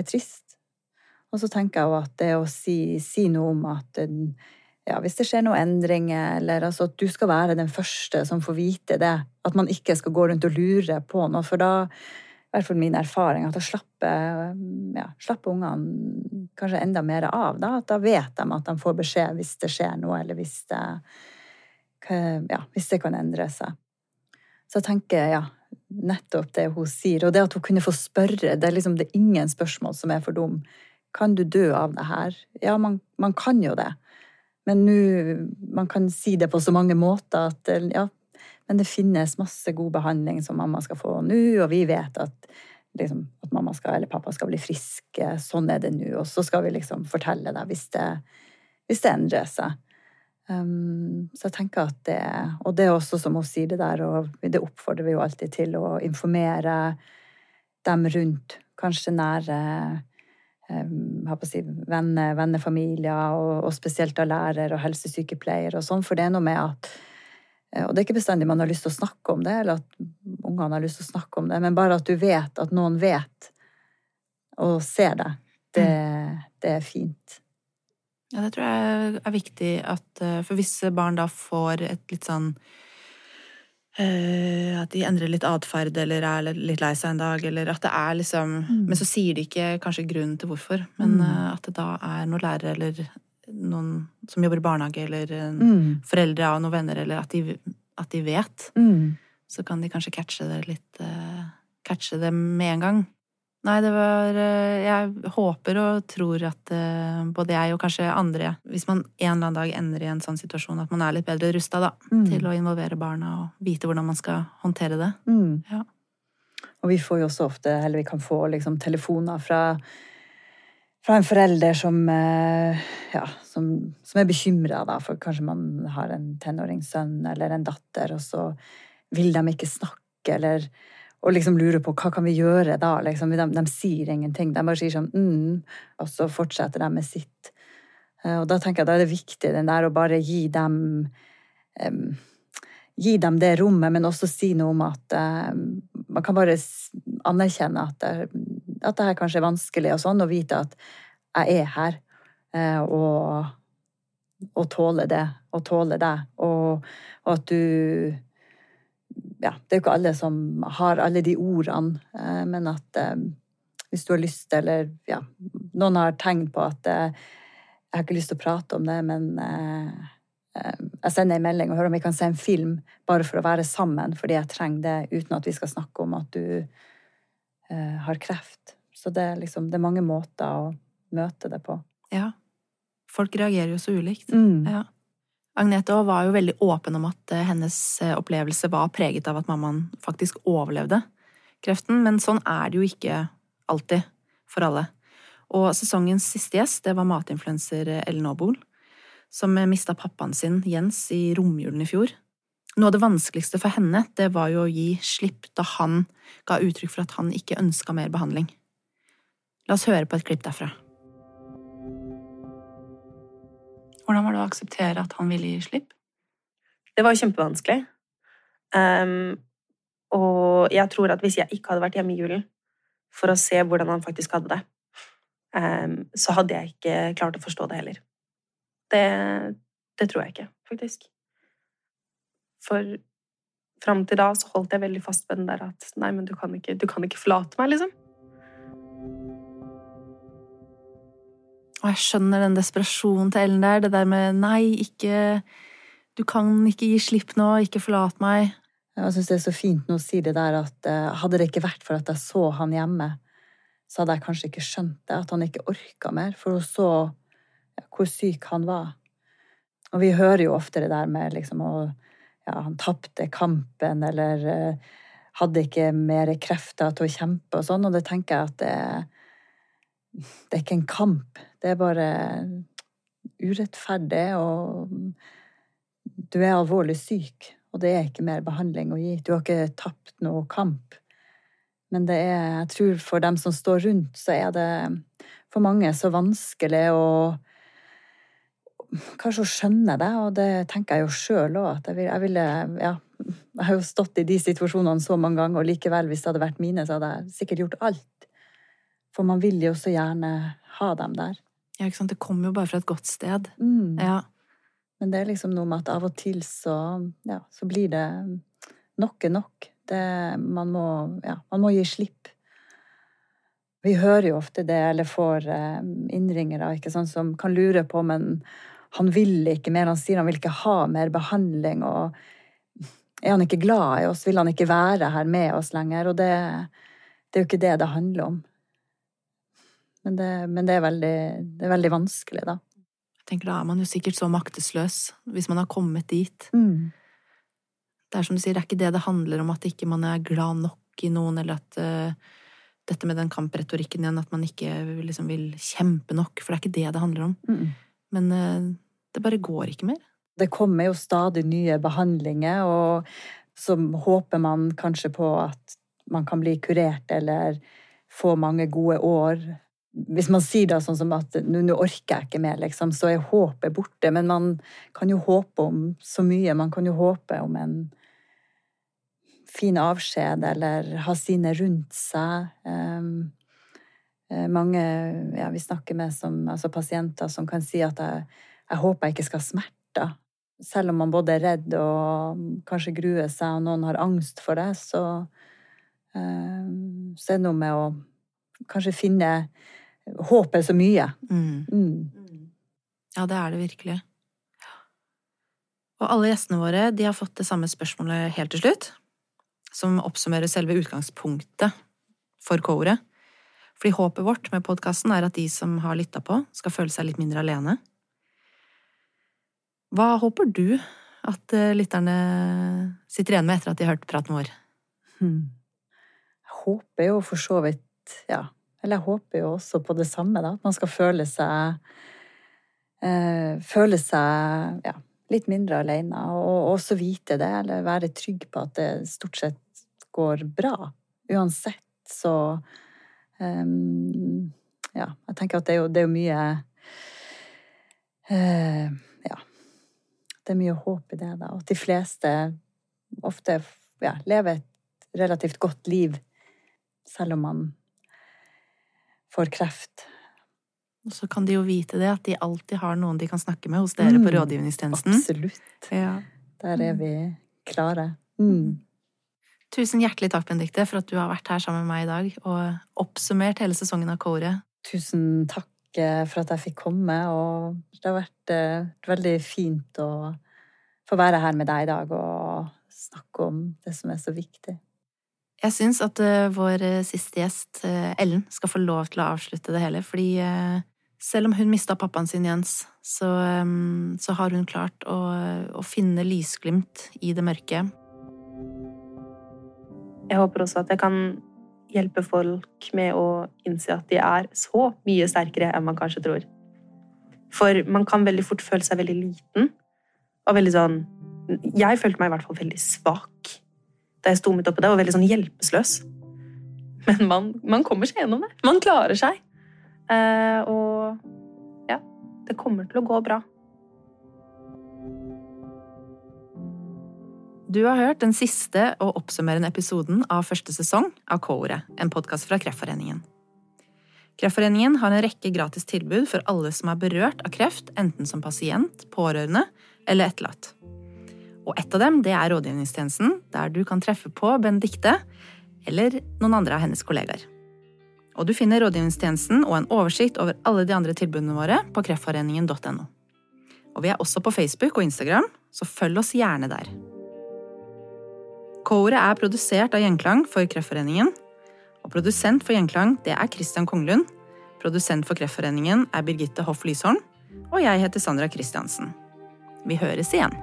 er trist. Og så tenker jeg jo at det å si, si noe om at ja, hvis det skjer noen endringer, eller altså at du skal være den første som får vite det. At man ikke skal gå rundt og lure på noe, for da i hvert fall min erfaring, at da slapper, ja, slapper ungene kanskje enda mer av. Da, da vet de at de får beskjed hvis det skjer noe, eller hvis det, ja, hvis det kan endre seg. Så jeg tenker, ja, nettopp det hun sier, og det at hun kunne få spørre, det er liksom det er ingen spørsmål som er for dum. Kan du dø av det her? Ja, man, man kan jo det. Men nå Man kan si det på så mange måter at ja, men det finnes masse god behandling som mamma skal få nå, og vi vet at, liksom, at mamma skal, eller pappa skal bli friske. Sånn er det nå. Og så skal vi liksom fortelle deg hvis det, hvis det endrer seg. Um, så jeg tenker at det Og det er også som hun sier det der, og det oppfordrer vi jo alltid til å informere dem rundt, kanskje nære si, venner, vennefamilier, og, og, spesielt av lærer og helsesykepleier og sånn. For det er noe med at eh, Og det er ikke bestandig man har lyst til å snakke om det, eller at ungene har lyst til å snakke om det, men bare at du vet at noen vet og ser deg. det, det er fint. Ja, det tror jeg er viktig at eh, For hvis barn da får et litt sånn At de endrer litt atferd eller er litt lei seg en dag, eller at det er liksom Men så sier de ikke kanskje grunnen til hvorfor, men Mm. eh, at det da er noen lærere eller noen som jobber i barnehage, eller Mm. foreldre av noen venner, eller at de, at de vet, Mm. så kan de kanskje catche det litt eh, Catche det med en gang. Nei, det var eh, Jeg håper og tror at eh, både jeg og kanskje andre, hvis man en eller annen dag ender i en sånn situasjon, at man er litt bedre rusta da, Mm. til å involvere barna og vite hvordan man skal håndtere det. Mm. Ja. Og vi får jo også ofte, eller vi kan få liksom telefoner fra, fra en forelder som, eh, ja, som, som er bekymra, da, for kanskje man har en tenåringssønn eller en datter, og så vil de ikke snakke, eller og liksom lurer på hva kan vi gjøre da? Liksom, de, de sier ingenting. De bare sier sånn mm, og så fortsetter de med sitt. Eh, Og da tenker jeg da er det viktig den der å bare gi dem um, Gi dem det rommet, men også si noe om at um, man kan bare anerkjenne at det, at det her kanskje er vanskelig, og sånn, og vite at jeg er her, eh, og, og tåle det, og tåle deg, og, og at du ja, det er jo ikke alle som har alle de ordene, eh, men at eh, hvis du har lyst, eller ja, noen har tegn på at eh, jeg har ikke lyst til å prate om det, men jeg sender en melding og hører om vi kan se en film bare for å være sammen, fordi jeg trenger det uten at vi skal snakke om at du eh, har kreft. Så det er liksom, det er mange måter å møte det på. Ja. Folk reagerer jo så ulikt. Mm. Ja. Agnete var jo veldig åpen om at eh, hennes eh, opplevelse var preget av at mammaen faktisk overlevde kreften, men sånn er det jo ikke alltid for alle. Og sesongens siste gjest, det var matinfluenser Ellen Aabol, som mista pappaen sin, Jens, i romjulen i fjor. Noe av det vanskeligste for henne, det var jo å gi slipp da han ga uttrykk for at han ikke ønska mer behandling. La oss høre på et klipp derfra. Hvordan var det å akseptere at han ville gi slipp? Det var kjempevanskelig. Um, og jeg tror at hvis jeg ikke hadde vært hjemme i julen for å se hvordan han faktisk hadde det, um, så hadde jeg ikke klart å forstå det heller. Det, det tror jeg ikke, faktisk. For fram til da så holdt jeg veldig fast på den der at nei, men du kan ikke, du kan ikke forlate meg, liksom. Og jeg skjønner den desperasjonen til Ellen der. Det der med nei, ikke Du kan ikke gi slipp nå, ikke forlat meg. Jeg syns det er så fint nå å si det der at eh, hadde det ikke vært for at jeg så han hjemme, så hadde jeg kanskje ikke skjønt det, at han ikke orka mer, for hun så hvor syk han var. Og vi hører jo ofte det der med liksom å Ja, han tapte kampen, eller eh, hadde ikke mer krefter til å kjempe og sånn, og det tenker jeg at det, det er ikke en kamp. Det er bare urettferdig, og du er alvorlig syk, og det er ikke mer behandling å gi. Du har ikke tapt noe kamp. Men det er, jeg tror for dem som står rundt, så er det for mange så vanskelig å Kanskje å skjønne det, og det tenker jeg jo sjøl òg. Jeg, vil, jeg ville Ja, jeg har jo stått i de situasjonene så mange ganger, og likevel, hvis det hadde vært mine, så hadde jeg sikkert gjort alt. For man vil jo så gjerne ha dem der. Ja, ikke sant? Det kommer jo bare fra et godt sted. Mm. Ja. Men det er liksom noe med at av og til så, ja, så blir det nok er nok. Det, man, må, ja, man må gi slipp. Vi hører jo ofte det, eller får eh, innringere ikke sant, som kan lure på, men han vil ikke mer. Han sier han vil ikke ha mer behandling. og Er han ikke glad i oss? Vil han ikke være her med oss lenger? Og det, det er jo ikke det det handler om. Men det, men det, er, veldig, det er veldig vanskelig, da. Jeg tenker Da er man jo sikkert så maktesløs hvis man har kommet dit. Mm. Det er som du sier, det er ikke det det handler om, at ikke man er glad nok i noen, eller at uh, dette med den kampretorikken igjen, at man ikke liksom vil kjempe nok, for det er ikke det det handler om. Mm. Men uh, det bare går ikke mer. Det kommer jo stadig nye behandlinger, og så håper man kanskje på at man kan bli kurert eller få mange gode år. Hvis man sier da sånn som at nå orker jeg ikke mer, liksom, så er håpet borte. Men man kan jo håpe om så mye. Man kan jo håpe om en fin avskjed eller ha sine rundt seg. Um, mange ja, vi snakker med som altså pasienter som kan si at jeg, jeg håper jeg ikke skal ha smerter. Selv om man både er redd og kanskje gruer seg, og noen har angst for det, så, um, så er det noe med å kanskje finne Håpet så mye. Mm. Mm. Ja, det er det virkelig. Og alle gjestene våre de har fått det samme spørsmålet helt til slutt, som oppsummerer selve utgangspunktet for coret. Fordi håpet vårt med podkasten er at de som har lytta på, skal føle seg litt mindre alene. Hva håper du at eh, lytterne sitter igjen med etter at de har hørt praten vår? Hmm. Jeg håper jo for så vidt Ja, eller jeg håper jo også på det samme, da. At man skal føle seg eh, Føle seg ja, litt mindre alene, og også vite det, eller være trygg på at det stort sett går bra. Uansett så um, Ja, jeg tenker at det er jo, det er jo mye uh, Ja. Det er mye håp i det, da. Og at de fleste ofte ja, lever et relativt godt liv, selv om man får kreft. Og så kan de jo vite det, at de alltid har noen de kan snakke med hos dere på Mm, rådgivningstjenesten. Absolutt. Ja. Der er vi klare. Mm. Tusen hjertelig takk, Benedikte, for at du har vært her sammen med meg i dag og oppsummert hele sesongen av Kåre. Tusen takk eh, for at jeg fikk komme, og det har vært eh, veldig fint å få være her med deg i dag og snakke om det som er så viktig. Jeg syns at eh, vår eh, siste gjest, eh, Ellen, skal få lov til å avslutte det hele, fordi selv om hun mista pappaen sin, Jens, så, så har hun klart å, å finne lysglimt i det mørke. Jeg håper også at jeg kan hjelpe folk med å innse at de er så mye sterkere enn man kanskje tror. For man kan veldig fort føle seg veldig liten. Og veldig sånn Jeg følte meg i hvert fall veldig svak da jeg sto midt oppi det, og veldig sånn hjelpeløs. Men man, man kommer seg gjennom det. Man klarer seg. Eh, og ja, det kommer til å gå bra. Du har hørt den siste og oppsummerende episoden av første sesong av K-ordet, en podkast fra Kreftforeningen. Kreftforeningen har en rekke gratis tilbud for alle som er berørt av kreft, enten som pasient, pårørende eller etterlatt. Og ett av dem det er rådgivningstjenesten, der du kan treffe på Benedikte eller noen andre av hennes kollegaer. Og du finner rådgivningstjenesten og en oversikt over alle de andre tilbudene våre på kreftforeningen.no. Og vi er også på Facebook og Instagram, så følg oss gjerne der. K-ordet er produsert av Gjenklang for Kreftforeningen. Og produsent for Gjenklang det er Christian Konglund. Produsent for Kreftforeningen er Birgitte Hoff Lysholm. Og jeg heter Sandra Christiansen. Vi høres igjen.